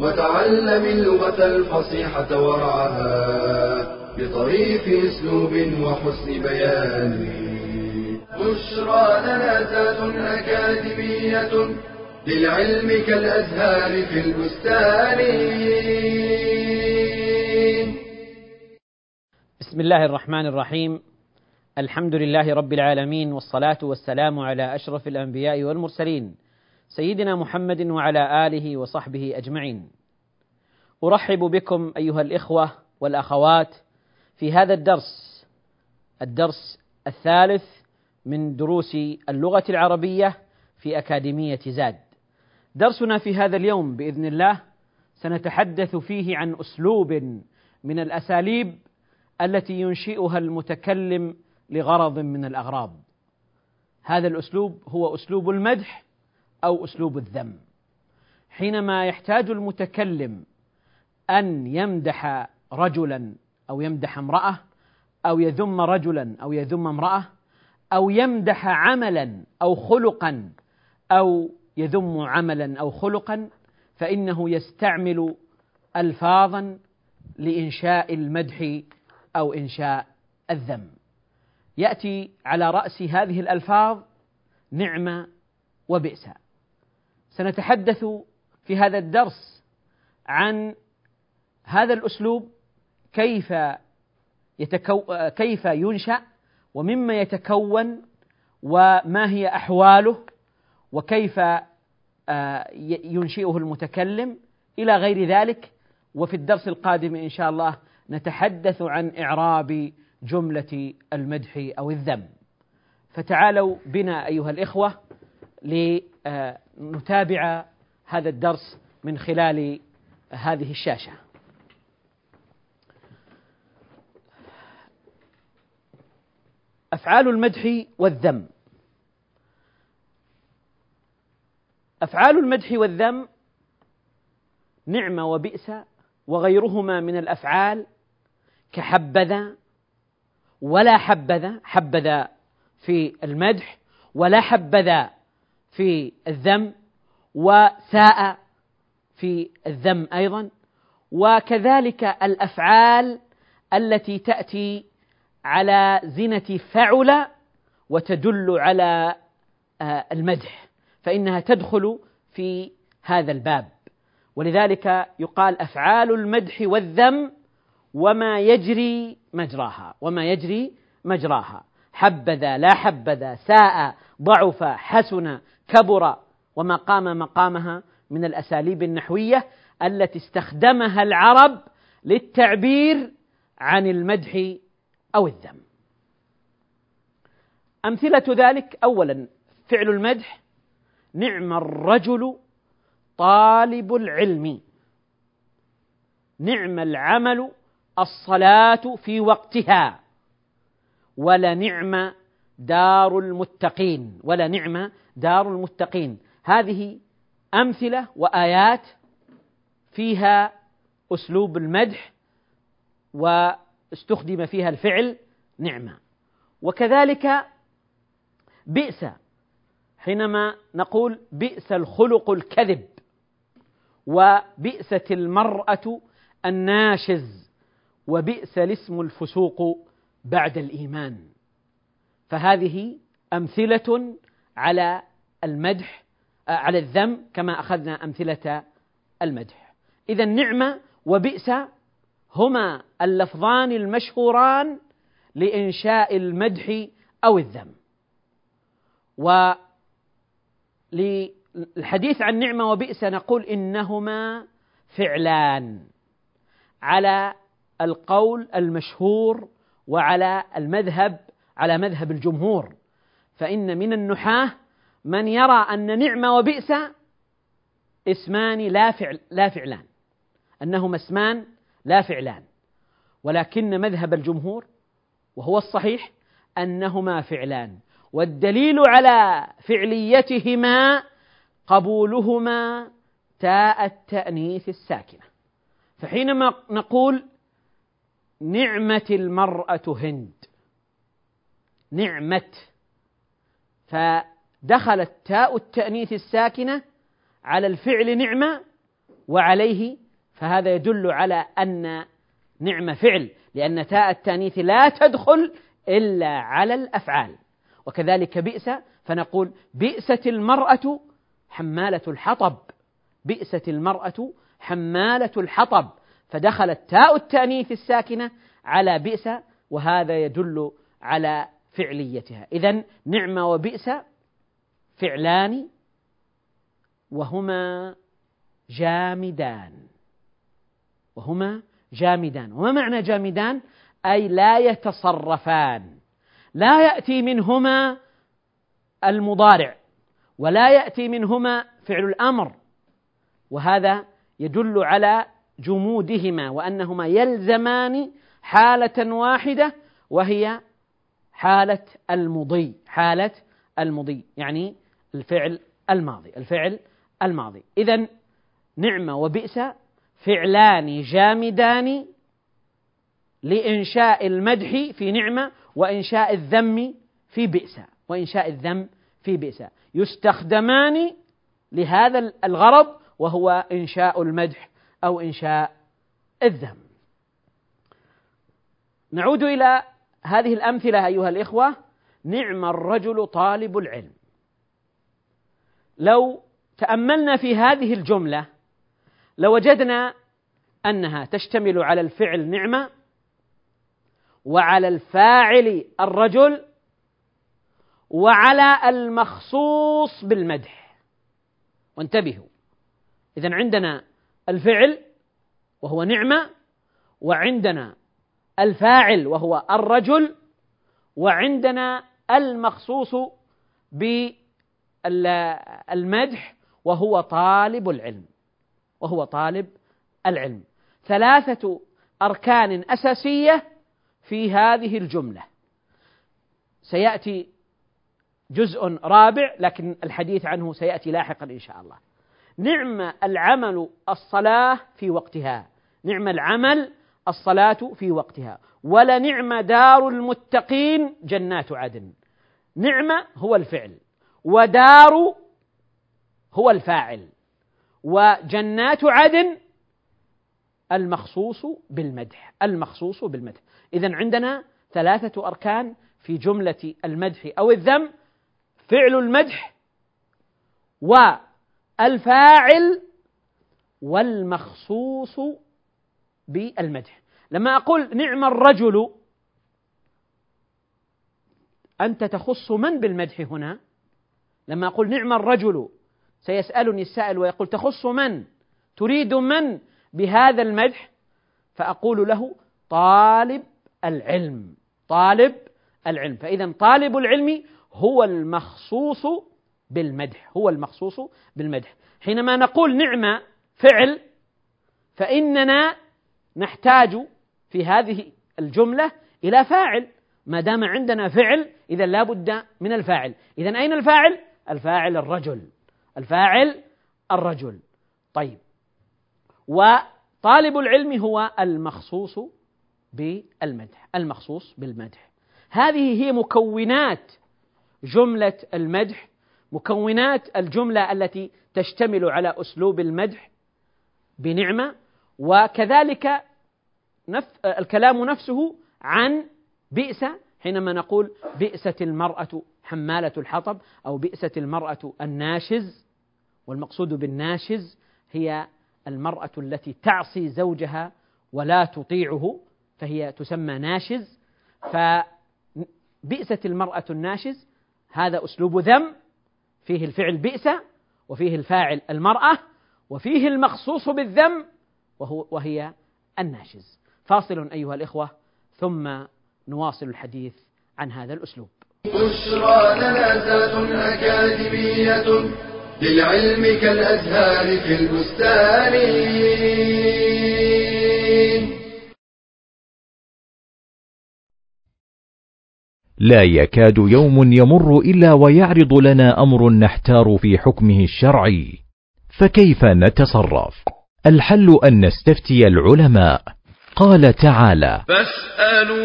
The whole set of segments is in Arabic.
وتعلم اللغة الفصيحة ورعاها بطريف أسلوب وحسن بيان. بشرى لنا ذات أكاديمية للعلم كالأزهار في البستان. بسم الله الرحمن الرحيم. الحمد لله رب العالمين والصلاة والسلام على أشرف الأنبياء والمرسلين سيدنا محمد وعلى آله وصحبه أجمعين. أرحب بكم أيها الإخوة والأخوات في هذا الدرس الدرس الثالث من دروس اللغة العربية في أكاديمية زاد. درسنا في هذا اليوم بإذن الله سنتحدث فيه عن أسلوب من الأساليب التي ينشئها المتكلم لغرض من الأغراض. هذا الأسلوب هو أسلوب المدح أو أسلوب الذم. حينما يحتاج المتكلم أن يمدح رجلا أو يمدح امرأة أو يذم رجلا أو يذم امرأة أو يمدح عملا أو خلقا أو يذم عملا أو خلقا فإنه يستعمل الفاظا لإنشاء المدح أو إنشاء الذم. يأتي على رأس هذه الألفاظ نعمة وبئس. سنتحدث في هذا الدرس عن هذا الأسلوب كيف يتكو كيف ينشأ ومما يتكون وما هي أحواله وكيف آه، ينشئه المتكلم إلى غير ذلك. وفي الدرس القادم إن شاء الله نتحدث عن إعراب جملة المدح أو الذم. فتعالوا بنا أيها الإخوة لنتابع هذا الدرس من خلال هذه الشاشة. أفعال المدح والذم. أفعال المدح والذم نعمة وبئس وغيرهما من الأفعال كحبذا ولا حبذا حبذا في المدح ولا حبذا في الذم وساء في الذم أيضا وكذلك الأفعال التي تأتي على زنة فعل وتدل على آه، المدح فإنها تدخل في هذا الباب. ولذلك يقال أفعال المدح والذم وما يجري مجراها وما يجري مجراها. حبذا لا حبذا ساء ضعف حسن كبر وما قام مقامها من الأساليب النحوية التي استخدمها العرب للتعبير عن المدح أو الذم. أمثلة ذلك أولا فعل المدح نعم الرجل طالب العلم. نعم العمل الصلاة في وقتها. ولنعم دار المتقين ولنعم دار المتقين هذه أمثلة وآيات فيها أسلوب المدح واستخدم فيها الفعل نعمة. وكذلك بئس حينما نقول بئس الخلق الكذب وبئست المرأة الناشز وبئس الاسم الفسوق بعد الإيمان. فهذه أمثلة على المدح على الذم كما أخذنا أمثلة المدح. إذا نعمة وبئس هما اللفظان المشهوران لإنشاء المدح أو الذم. و للحديث عن نعمة وبئس نقول إنهما فعلان على القول المشهور وعلى المذهب على مذهب الجمهور. فإن من النحاة من يرى أن نعمة وبئس اسمان لا فعل لا فعلان. أنهما اسمان لا فعلان. ولكن مذهب الجمهور وهو الصحيح أنهما فعلان. والدليل على فعليتهما قبولهما تاء التأنيث الساكنة. فحينما نقول نعمة المرأة هند نعمة. فدخلت تاء التأنيث الساكنة على الفعل نعمة وعليه فهذا يدل على أن نعمة فعل لأن تاء التأنيث لا تدخل إلا على الأفعال. وكذلك بئس فنقول بئست المرأة حمالة الحطب بئست المرأة حمالة الحطب. فدخلت تاء التأنيث الساكنة على بئس وهذا يدل على فعليتها. إذا نعمة وبئس فعلان وهما جامدان. وهما جامدان. وما معنى جامدان؟ أي لا يتصرفان. لا يأتي منهما المضارع ولا يأتي منهما فعل الأمر. وهذا يدل على جمودهما وأنهما يلزمان حالة واحدة وهي حالة المضي حالة المضي يعني الفعل الماضي الفعل الماضي. إذا نعمة وبئس فعلان جامدان لإنشاء المدح في نعمة وإنشاء الذم في بئس وإنشاء الذم في بئس. يستخدمان لهذا الغرض وهو إنشاء المدح أو إنشاء الذم. نعود إلى هذه الأمثلة أيها الإخوة نعم الرجل طالب العلم. لو تأملنا في هذه الجملة لوجدنا أنها تشتمل على الفعل نعمة وعلى الفاعل الرجل وعلى المخصوص بالمدح. وانتبهوا إذا عندنا الفعل وهو نعمة وعندنا الفاعل وهو الرجل وعندنا المخصوص بالمدح وهو طالب العلم وهو طالب العلم. ثلاثة أركان أساسية في هذه الجملة. سيأتي جزء رابع لكن الحديث عنه سيأتي لاحقا إن شاء الله. نعم العمل الصلاة في وقتها. نعم العمل الصلاة في وقتها. ولنعم دار المتقين جنات عدن. نعمة هو الفعل. ودار هو الفاعل. وجنات عدن المخصوص بالمدح. المخصوص بالمدح. إذا عندنا ثلاثة أركان في جملة المدح أو الذم. فعل المدح والفاعل والمخصوص بالمدح. لما أقول نعم الرجل أنت تخص من بالمدح هنا؟ لما أقول نعم الرجل سيسألني السائل ويقول تخص من؟ تريد من بهذا المدح؟ فأقول له طالب العلم طالب العلم. فإذا طالب العلم هو المخصوص بالمدح هو المخصوص بالمدح. حينما نقول نعمة فعل فإننا نحتاج في هذه الجملة إلى فاعل. ما دام عندنا فعل إذا لا بد من الفاعل. إذا أين الفاعل؟ الفاعل الرجل. الفاعل الرجل. طيب. وطالب العلم هو المخصوص بالمدح. المخصوص بالمدح. هذه هي مكونات جملة المدح. مكونات الجملة التي تشتمل على أسلوب المدح بنعمة وكذلك نف الكلام نفسه عن بئس حينما نقول بئست المرأة حمالة الحطب أو بئست المرأة الناشز والمقصود بالناشز هي المرأة التي تعصي زوجها ولا تطيعه فهي تسمى ناشز. فبئست المرأة الناشز هذا أسلوب ذم فيه الفعل بئس وفيه الفاعل المرأة وفيه المخصوص بالذم وهو وهي الناشز. فاصل أيها الإخوة ثم نواصل الحديث عن هذا الأسلوب. بشرى لنا أكاديمية للعلم كالأزهار في البستان. لا يكاد يوم يمر إلا ويعرض لنا أمر نحتار في حكمه الشرعي فكيف نتصرف؟ الحل أن نستفتي العلماء. قال تعالى فاسألوا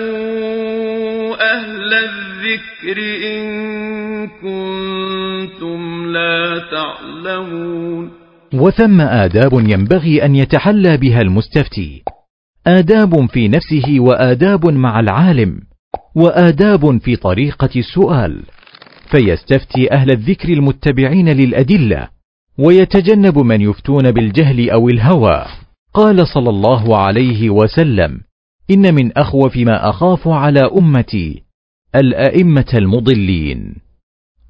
أهل الذكر إن كنتم لا تعلمون. وثم آداب ينبغي أن يتحلى بها المستفتي. آداب في نفسه وآداب مع العالم وآداب في طريقة السؤال فيستفتي أهل الذكر المتبعين للأدلة ويتجنب من يفتون بالجهل أو الهوى. قال صلى الله عليه وسلم إن من أخوف ما أخاف على أمتي الأئمة المضلين.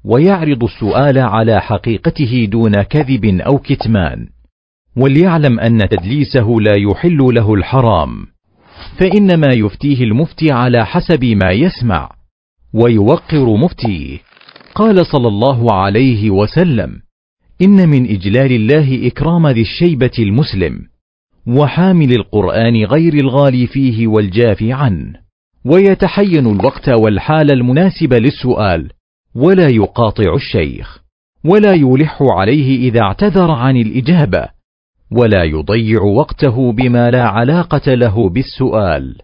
ويعرض السؤال على حقيقته دون كذب أو كتمان. وليعلم أن تدليسه لا يحل له الحرام. فإنما يفتيه المفتي على حسب ما يسمع ويوقر مفتيه. قال صلى الله عليه وسلم إن من إجلال الله إكرام ذي الشيبة المسلم وحامل القرآن غير الغالي فيه والجافي عنه ويتحين الوقت والحال المناسب للسؤال ولا يقاطع الشيخ ولا يلح عليه إذا اعتذر عن الإجابة ولا يضيع وقته بما لا علاقة له بالسؤال.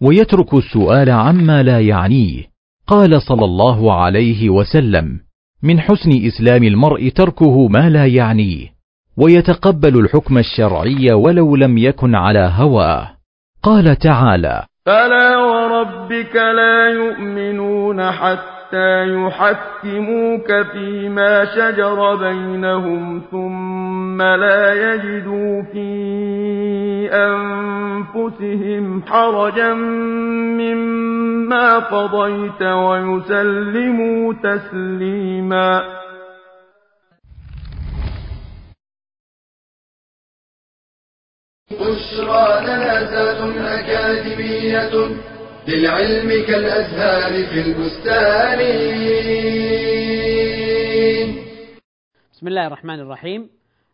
ويترك السؤال عما لا يعنيه قال صلى الله عليه وسلم من حسن إسلام المرء تركه ما لا يعنيه ويتقبل الحكم الشرعي ولو لم يكن على هواه. قال تعالى فلا وربك لا يؤمنون حتى حتى يحكموك فيما شجر بينهم ثم لا يجدوا في أنفسهم حرجا مما قضيت ويسلموا تسليما. بشرى لنا أكاديمية للعلم كالأزهار في البستان. بسم الله الرحمن الرحيم.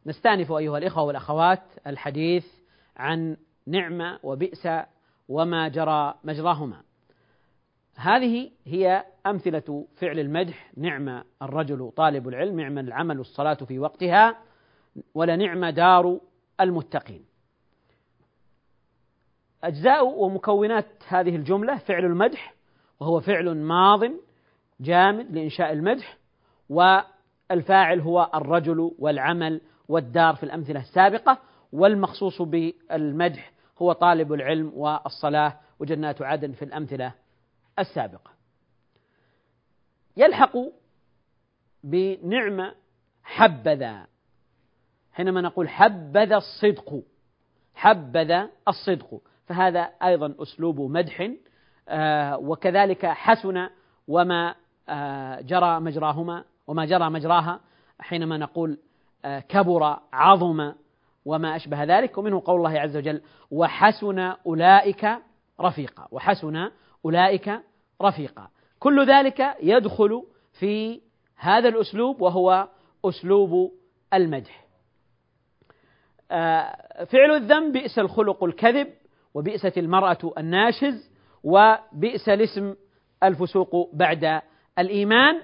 نستأنف أيها الإخوة والأخوات الحديث عن نعمة وبئس وما جرى مجراهما. هذه هي أمثلة فعل المدح نعم الرجل طالب العلم نعم العمل الصلاة في وقتها ولنعم دار المتقين. أجزاء ومكونات هذه الجملة فعل المدح وهو فعل ماض جامد لإنشاء المدح والفاعل هو الرجل والعمل والدار في الأمثلة السابقة والمخصوص بالمدح هو طالب العلم والصلاة وجنات عدن في الأمثلة السابقة. يلحق بنعمة حبذا. حينما نقول حبذا الصدق حبذا الصدق. فهذا أيضا أسلوب مدح آه، وكذلك حسن وما آه، جرى مجراهما وما جرى مجراها حينما نقول آه، كبر عظم وما أشبه ذلك ومنه قول الله عز وجل وحسن أولئك رفيقا وحسن أولئك رفيقا. كل ذلك يدخل في هذا الأسلوب وهو أسلوب المدح. فعل الذنب بئس الخلق الكذب وبئست المرأة الناشز وبئس الاسم الفسوق بعد الإيمان.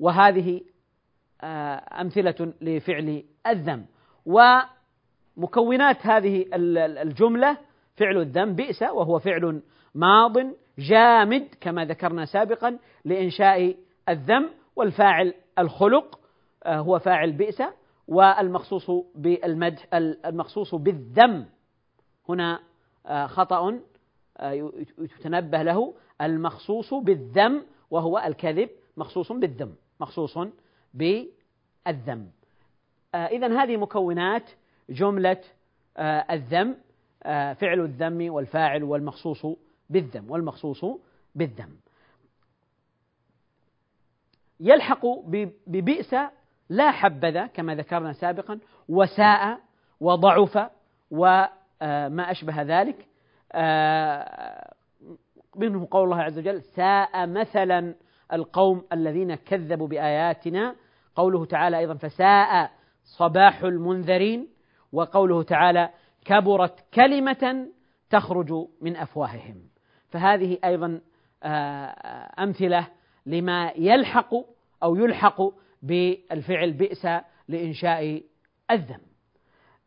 وهذه آه، أمثلة لفعل الذنب. ومكونات هذه الجملة فعل الذنب بئس وهو فعل ماض جامد كما ذكرنا سابقا لإنشاء الذنب. والفاعل الخلق آه، هو فاعل بئس. والمخصوص بالمدح المخصوص بالذم هنا خطأ آه، يتنبه له المخصوص بالذم وهو الكذب مخصوص بالذم مخصوص بالذم. آه، إذا هذه مكونات جملة الذم فعل الذم والفاعل والمخصوص بالذم والمخصوص بالذم. يلحق ببئس لا حبذا كما ذكرنا سابقا وساء وضعف و آه، ما أشبه ذلك. آه، منه قول الله عز وجل ساء مثلا القوم الذين كذبوا بآياتنا. قوله تعالى أيضا فساء صباح المنذرين. وقوله تعالى كبرت كلمة تخرج من أفواههم. فهذه أيضا أمثلة لما يلحق أو يلحق بالفعل بئس لإنشاء الذم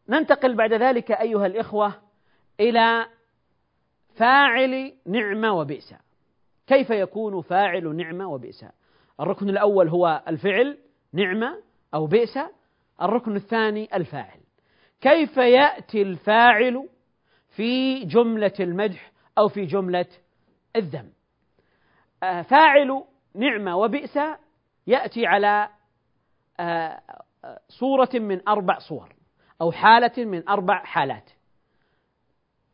ننتقل بعد ذلك أيها الإخوة إلى فاعل نعمة وبئس. كيف يكون فاعل نعمة وبئس؟ الركن الأول هو الفعل نعمة أو بئس الركن الثاني الفاعل. كيف يأتي الفاعل في جملة المدح أو في جملة الذم؟ آه، فاعل نعمة وبئس يأتي على آه، صورة من أربع صور. أو حالة من أربع حالات.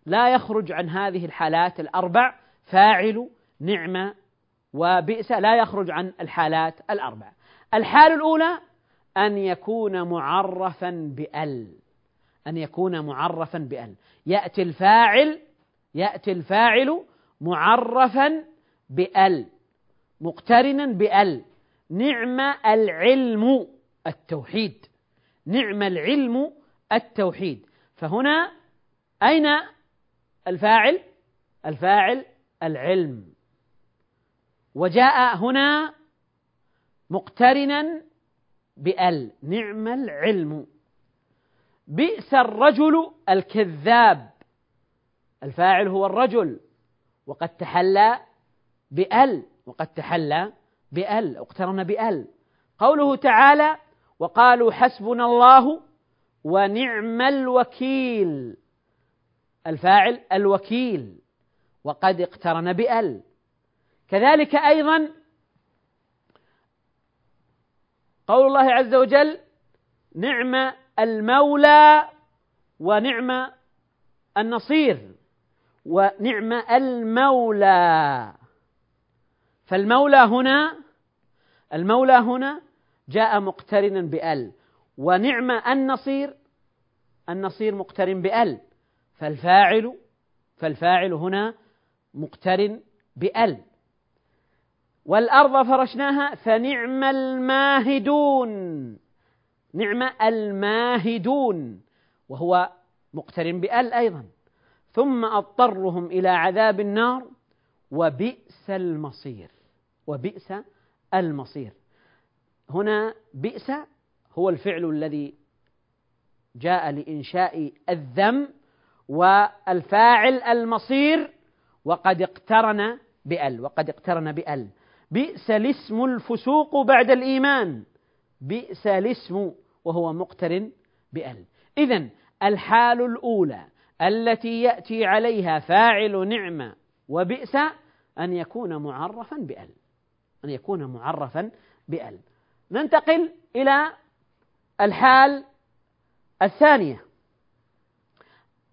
لا يخرج عن هذه الحالات الأربع فاعل نعمة وبئس لا يخرج عن الحالات الأربع. الحالة الأولى أن يكون معرفا بأل. أن يكون معرفا بأل. يأتي الفاعل يأتي الفاعل معرفا بأل مقترنا بأل. نعم العلم التوحيد. نعم العلم التوحيد. فهنا أين الفاعل؟ الفاعل العلم. وجاء هنا مقترنا بأل نعم العلم. بئس الرجل الكذاب. الفاعل هو الرجل. وقد تحلى بأل وقد تحلى بأل اقترن بأل. قوله تعالى وقالوا حسبنا الله ونعم الوكيل. الفاعل الوكيل. وقد اقترن بأل. كذلك أيضا قول الله عز وجل نعم المولى ونعم النصير ونعم المولى. فالمولى هنا المولى هنا جاء مقترنا بأل. ونعم النصير النصير مقترن بأل. فالفاعل فالفاعل هنا مقترن بأل. والأرض فرشناها فنعم الماهدون. نعم الماهدون. وهو مقترن بأل أيضا. ثم أضطرهم إلى عذاب النار وبئس المصير. وبئس المصير. هنا بئس هو الفعل الذي جاء لإنشاء الذم والفاعل المصير وقد اقترن بأل وقد اقترن بأل. بئس الاسم الفسوق بعد الإيمان. بئس الاسم وهو مقترن بأل. إذا الحال الأولى التي يأتي عليها فاعل نعمة وبئس أن يكون معرفا بأل. أن يكون معرفا بأل. ننتقل إلى الحال الثانية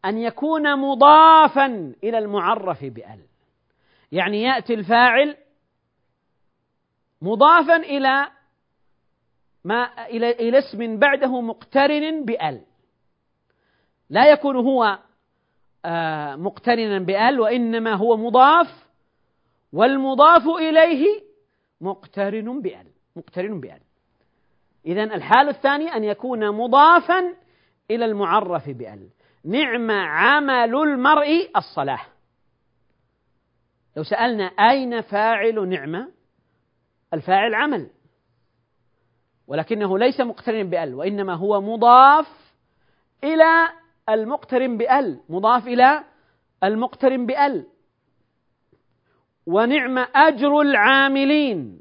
أن يكون مضافا إلى المعرف بأل. يعني يأتي الفاعل مضافا إلى ما إلى إلى اسم بعده مقترن بأل. لا يكون هو آه، مقترنا بأل وإنما هو مضاف والمضاف إليه مقترن بأل مقترن بأل. إذا الحالة الثانية أن يكون مضافا إلى المعرف بأل نعم عمل المرء الصلاة لو سألنا أين فاعل نعمة الفاعل عمل. ولكنه ليس مقترن بأل وإنما هو مضاف إلى المقترن بأل. مضاف إلى المقترن بأل. ونعم أجر العاملين.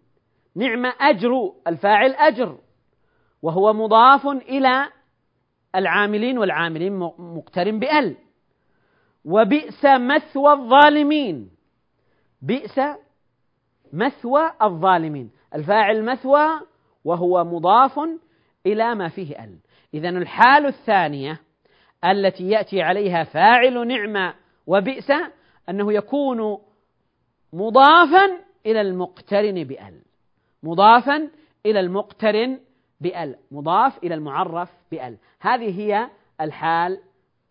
نعم أجر الفاعل أجر. وهو مضاف إلى العاملين والعاملين مقترن بأل وبئس مثوى الظالمين. بئس مثوى الظالمين. الفاعل مثوى وهو مضاف إلى ما فيه ال إذا الحال الثانية التي يأتي عليها فاعل نعمة وبئس أنه يكون مضافا إلى المقترن بأل مضافا إلى المقترن بأل مضاف إلى المعرف بأل. هذه هي الحال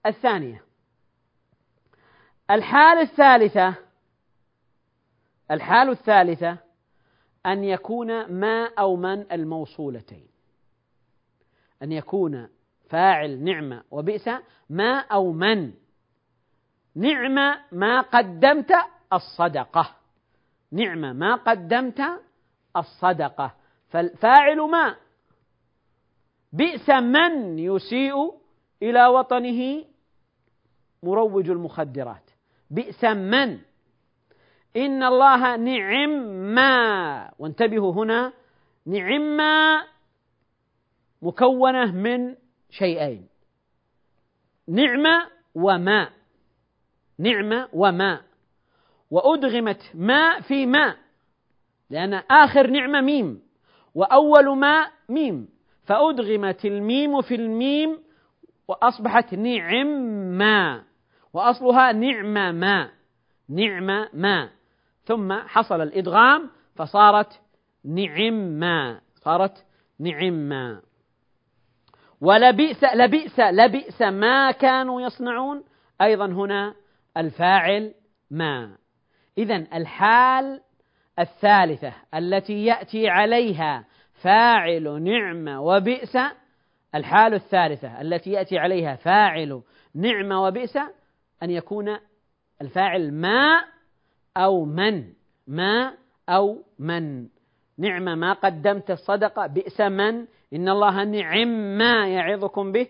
الثانية. الحال الثالثة الحال الثالثة أن يكون ما أو من الموصولتين. أن يكون فاعل نعمة وبئس ما أو من. نعمة ما قدمت الصدقة. نعم ما قدمت الصدقة. فالفاعل ما بئس من يسيء إلى وطنه مروج المخدرات. بئس من. إن الله نعم ما. وانتبهوا هنا. نعم ما مكونة من شيئين. نعمة وماء نعمة وماء وأدغمت ماء في ماء لأن آخر نعمة ميم. وأول ماء ميم. فأدغمت الميم في الميم وأصبحت نعم ما وأصلها نعم ما نعم ما. ثم حصل الإدغام فصارت نعم ما صارت نعم ما. ولبئس لبئس لبئس ما كانوا يصنعون. أيضا هنا الفاعل ما. إذا الحال الثالثة التي يأتي عليها فاعل نعم وبئس الحال الثالثة التي يأتي عليها فاعل نعم وبئس أن يكون الفاعل ما أو من ما أو من. نعم ما قدمت الصدقة بئس من. إن الله نعم ما يعظكم به.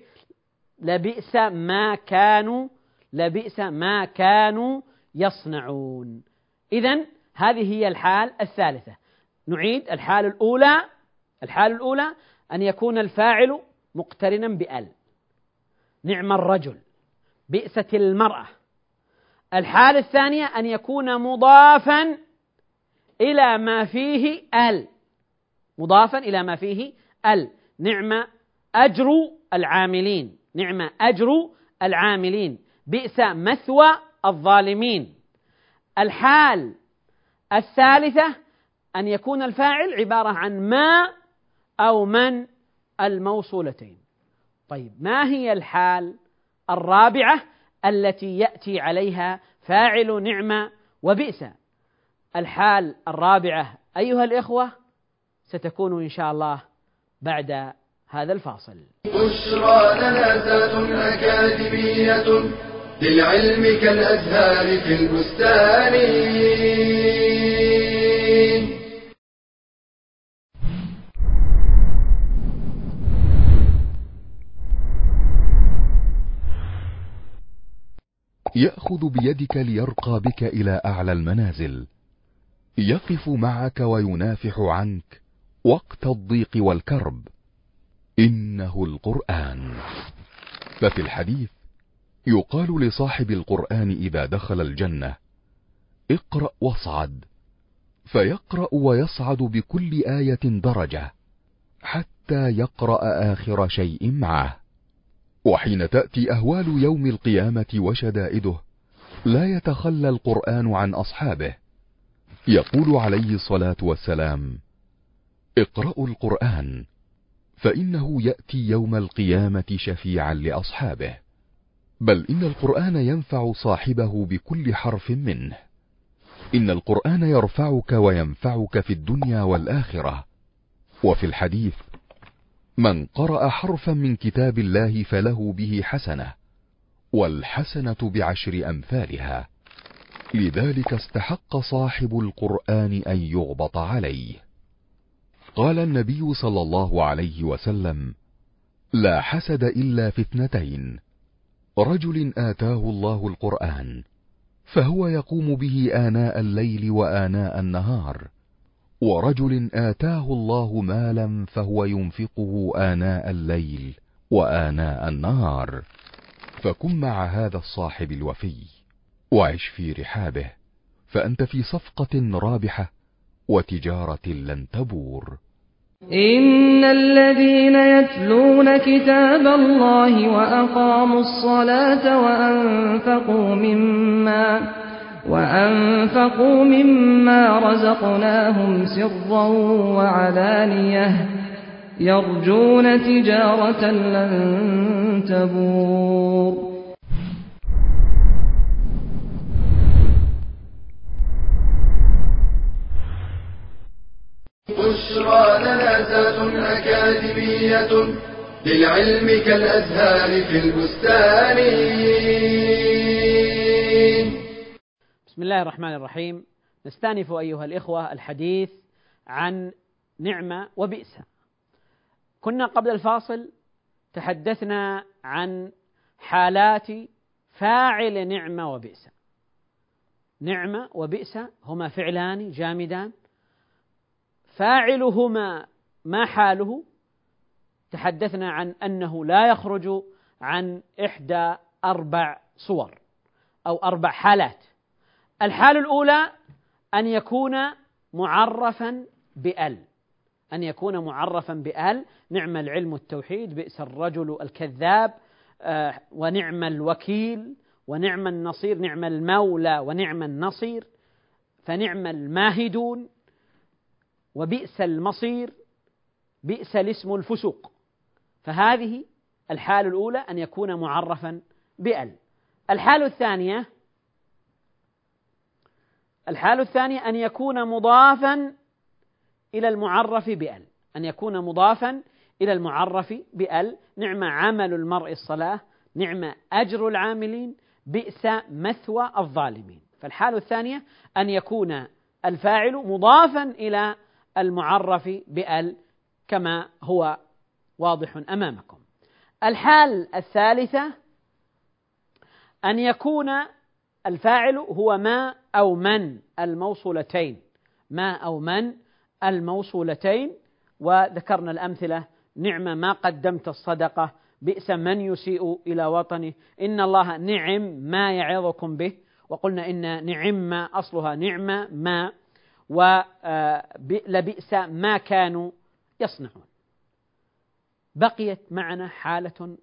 لبئس ما كانوا لبئس ما كانوا يصنعون. إذا هذه هي الحال الثالثة. نعيد الحال الأولى. الحال الأولى أن يكون الفاعل مقترنا بأل. نعم الرجل. بئست المرأة. الحالة الثانية أن يكون مضافا إلى ما فيه أل. مضافا إلى ما فيه أل. نعم أجر العاملين. نعم أجر العاملين. بئس مثوى الظالمين. الحال الثالثة أن يكون الفاعل عبارة عن ما أو من الموصولتين. طيب ما هي الحال الرابعة التي يأتي عليها فاعل نعمة وبئس؟ الحال الرابعة أيها الإخوة ستكون إن شاء الله بعد هذا الفاصل. بشرى لنا أكاديمية للعلم كالأزهار في البستان. يأخذ بيدك ليرقى بك إلى أعلى المنازل. يقف معك وينافح عنك وقت الضيق والكرب. إنه القرآن. ففي الحديث يقال لصاحب القرآن إذا دخل الجنة اقرأ واصعد. فيقرأ ويصعد بكل آية درجة حتى يقرأ آخر شيء معه. وحين تأتي أهوال يوم القيامة وشدائده لا يتخلى القرآن عن أصحابه. يقول عليه الصلاة والسلام اقرأوا القرآن فإنه يأتي يوم القيامة شفيعا لأصحابه. بل إن القرآن ينفع صاحبه بكل حرف منه. إن القرآن يرفعك وينفعك في الدنيا والآخرة. وفي الحديث من قرأ حرفا من كتاب الله فله به حسنة والحسنة بعشر أمثالها. لذلك استحق صاحب القرآن أن يغبط عليه. قال النبي صلى الله عليه وسلم لا حسد إلا في اثنتين رجل آتاه الله القرآن فهو يقوم به آناء الليل وآناء النهار ورجل آتاه الله مالا فهو ينفقه آناء الليل وآناء النهار فكن مع هذا الصاحب الوفي وعش في رحابه فأنت في صفقة رابحة وتجارة لن تبور. إن الذين يتلون كتاب الله وأقاموا الصلاة وأنفقوا مما وأنفقوا مما رزقناهم سرا وعلانية يرجون تجارة لن تبور. بشرى لنا أكاديمية للعلم كالأزهار في البستان. بسم الله الرحمن الرحيم. نستأنف أيها الإخوة الحديث عن نعمة وبئس. كنا قبل الفاصل تحدثنا عن حالات فاعل نعمة وبئس. نعمة وبئس هما فعلان جامدان. فاعلهما ما حاله؟ تحدثنا عن أنه لا يخرج عن إحدى أربع صور أو أربع حالات. الحال الأولى أن يكون معرفا بأل. أن يكون معرفا بأل. نعم العلم التوحيد بئس الرجل الكذاب آه، ونعم الوكيل ونعم النصير نعم المولى ونعم النصير فنعم الماهدون وبئس المصير بئس الاسم الفسوق. فهذه الحال الأولى أن يكون معرفا بأل. الحال الثانية الحال الثانية أن يكون مضافا إلى المعرف بأل. أن يكون مضافا إلى المعرف بأل. نعم عمل المرء الصلاة نعم أجر العاملين بئس مثوى الظالمين. فالحال الثانية أن يكون الفاعل مضافا إلى المعرف بأل كما هو واضح أمامكم. الحال الثالثة أن يكون الفاعل هو ما أو من الموصولتين. ما أو من الموصولتين. وذكرنا الأمثلة. نعم ما قدمت الصدقة. بئس من يسيء إلى وطنه. إن الله نعم ما يعظكم به. وقلنا إن نعم أصلها نعمة ما. ولبئس ما كانوا يصنعون. بقيت معنا حالة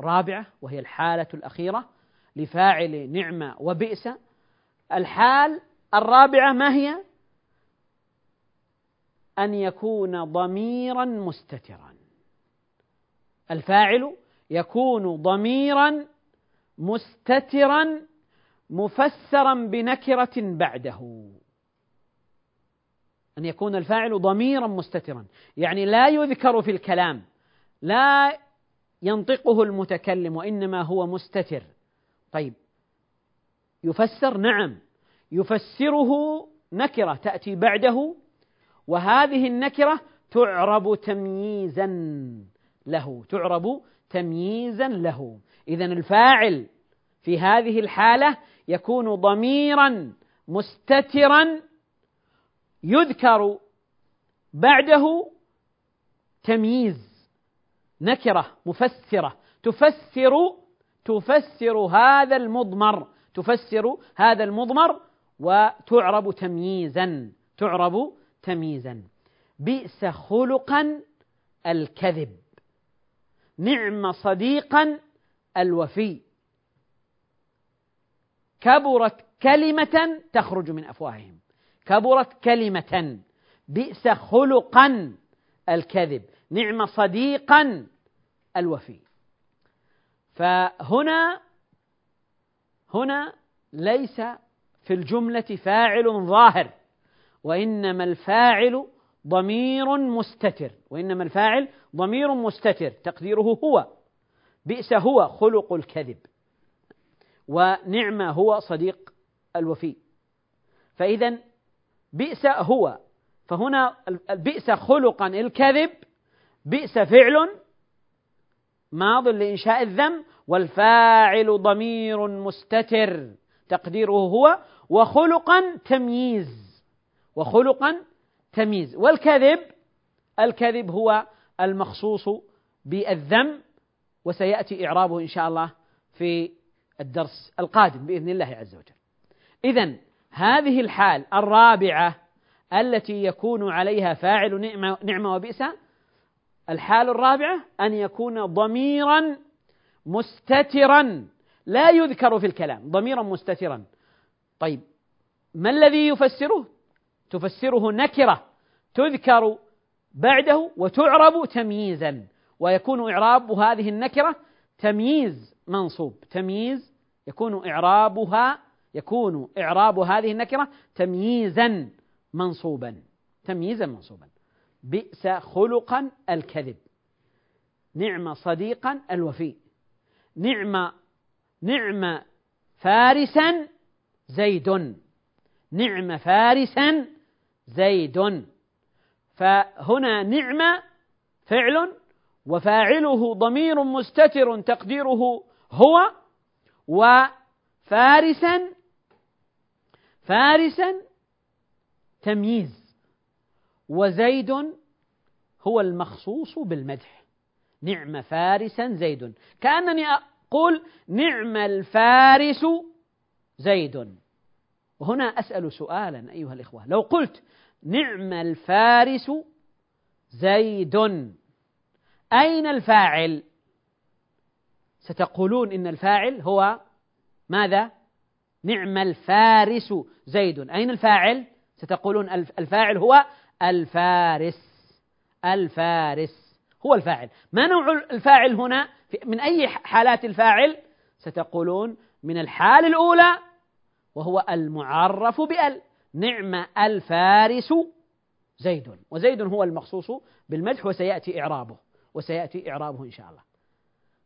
رابعة. وهي الحالة الأخيرة. لفاعل نعمة وبئس الحال الرابعة ما هي؟ أن يكون ضميرا مستترا. الفاعل يكون ضميرا مستترا مفسرا بنكرة بعده. أن يكون الفاعل ضميرا مستترا. يعني لا يذكر في الكلام. لا ينطقه المتكلم وإنما هو مستتر. طيب يفسر نعم يفسره نكرة تأتي بعده وهذه النكرة تعرب تمييزا له تعرب تمييزا له. إذا الفاعل في هذه الحالة يكون ضميرا مستترا يذكر بعده تمييز نكرة مفسرة تفسر تفسر هذا المضمر. تفسر هذا المضمر وتعرب تمييزا تعرب تمييزا. بئس خلقا الكذب. نعم صديقا الوفي. كبرت كلمة تخرج من أفواههم. كبرت كلمة. بئس خلقا الكذب. نعم صديقا الوفي. فهنا هنا ليس في الجملة فاعل ظاهر وإنما الفاعل ضمير مستتر وإنما الفاعل ضمير مستتر تقديره هو بئس هو خلق الكذب ونعم هو صديق الوفي. فإذا بئس هو فهنا بئس خلقا الكذب بئس فعل ماض لإنشاء الذم والفاعل ضمير مستتر. تقديره هو وخلقا تمييز. وخلقا تمييز. والكذب الكذب هو المخصوص بالذم وسيأتي إعرابه إن شاء الله في الدرس القادم بإذن الله عز وجل. إذا هذه الحال الرابعة التي يكون عليها فاعل نعمة, نعمة الحال الرابعة أن يكون ضميرا مستترا. لا يذكر في الكلام ضميرا مستترا. طيب ما الذي يفسره؟ تفسره نكرة تذكر بعده وتعرب تمييزا. ويكون إعراب هذه النكرة تمييز منصوب تمييز يكون إعرابها يكون إعراب هذه النكرة تمييزا منصوبا تمييزا منصوبا. بئس خلقا الكذب. نعم صديقا الوفي نعم نعم فارسا زيد. نعم فارسا زيد. فهنا نعم فعل وفاعله ضمير مستتر تقديره هو وفارسا فارسا تمييز. وزيد هو المخصوص بالمدح نعم فارسا زيد كأنني أقول نعم الفارس زيد وهنا أسأل سؤالا أيها الإخوة لو قلت نعم الفارس زيد أين الفاعل؟ ستقولون إن الفاعل هو ماذا؟ نعم الفارس زيد أين الفاعل؟ ستقولون الفاعل هو الفارس. الفارس هو الفاعل. ما نوع الفاعل هنا؟ من أي حالات الفاعل؟ ستقولون من الحال الأولى وهو المعرف بأل. نعم الفارس زيد. وزيد هو المخصوص بالمدح وسيأتي إعرابه. وسيأتي إعرابه إن شاء الله.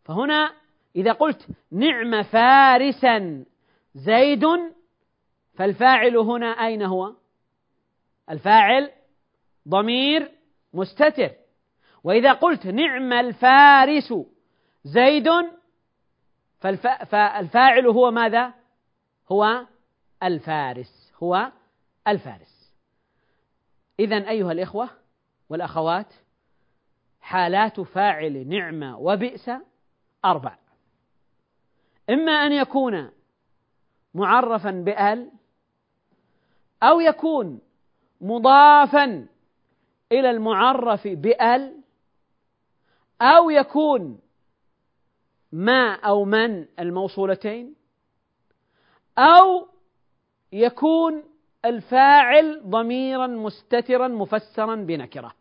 فهنا إذا قلت نعم فارسا زيد فالفاعل هنا أين هو؟ الفاعل ضمير مستتر. وإذا قلت نعم الفارس زيد فالفاعل هو ماذا؟ هو الفارس هو الفارس. إذا أيها الإخوة والأخوات حالات فاعل نعمة وبئس أربع. إما أن يكون معرفا بأل أو يكون مضافا إلى المعرف بأل أو يكون ما أو من الموصولتين أو يكون الفاعل ضميرا مستترا مفسرا بنكرة.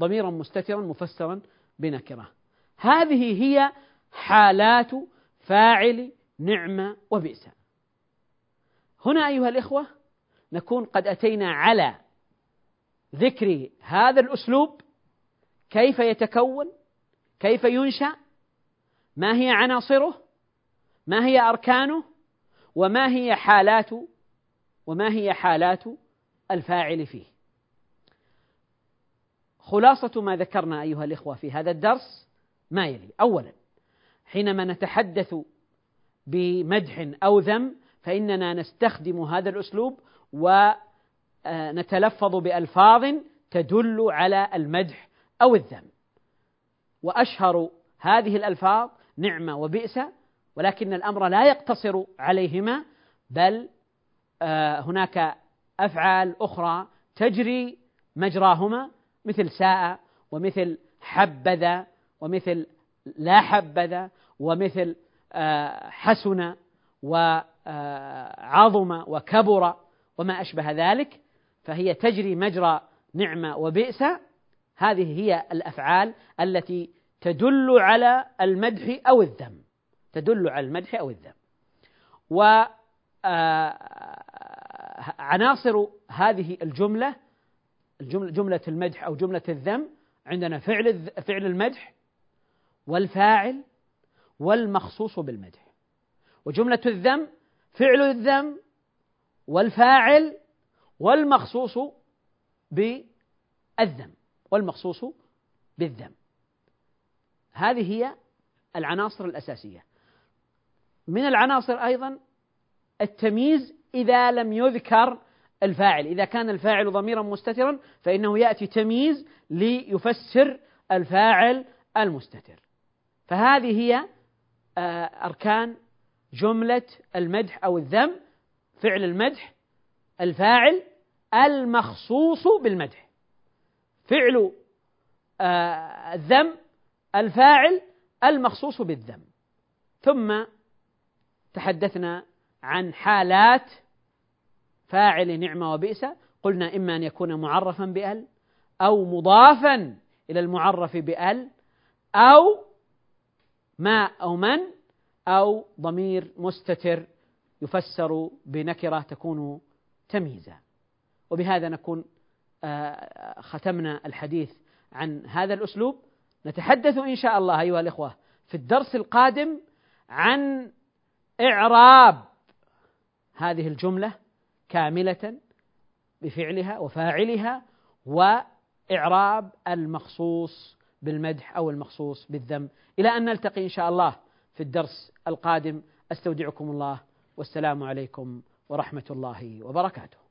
ضميرا مستترا مفسرا بنكرة. هذه هي حالات فاعل نعمة وبئس. هنا أيها الإخوة نكون قد أتينا على ذكر هذا الأسلوب كيف يتكون؟ كيف ينشأ؟ ما هي عناصره؟ ما هي أركانه؟ وما هي حالات وما هي حالات الفاعل فيه؟ خلاصة ما ذكرنا أيها الإخوة في هذا الدرس ما يلي. أولا حينما نتحدث بمدح أو ذم فإننا نستخدم هذا الأسلوب ونتلفظ بألفاظ تدل على المدح أو الذم. وأشهر هذه الألفاظ نعمة وبئس ولكن الأمر لا يقتصر عليهما بل آه، هناك أفعال أخرى تجري مجراهما مثل ساء ومثل حبذا ومثل لا حبذا ومثل آه، حسن وعظم وكبر وما أشبه ذلك. فهي تجري مجرى نعمة وبئس. هذه هي الأفعال التي تدل على المدح أو الذم. تدل على المدح أو الذم. وعناصر آه، هذه الجملة جملة المدح أو جملة الذم عندنا فعل فعل المدح والفاعل والمخصوص بالمدح. وجملة الذم فعل الذم والفاعل والمخصوص بالذم والمخصوص بالذم هذه هي العناصر الأساسية. من العناصر أيضا التمييز إذا لم يذكر الفاعل. إذا كان الفاعل ضميرا مستترا فإنه يأتي تمييز ليفسر الفاعل المستتر. فهذه هي آه، أركان جملة المدح أو الذم فعل المدح الفاعل المخصوص بالمدح. فعل آه، الذم الفاعل المخصوص بالذم. ثم تحدثنا عن حالات فاعل نعمة وبئس. قلنا إما أن يكون معرفا بأل أو مضافا إلى المعرف بأل أو ما أو من أو ضمير مستتر يفسر بنكرة تكون تمييزا. وبهذا نكون آه، ختمنا الحديث عن هذا الأسلوب. نتحدث إن شاء الله أيها الإخوة في الدرس القادم عن إعراب هذه الجملة كاملة بفعلها وفاعلها وإعراب المخصوص بالمدح أو المخصوص بالذم. إلى أن نلتقي إن شاء الله في الدرس القادم. أستودعكم الله. والسلام عليكم ورحمة الله وبركاته.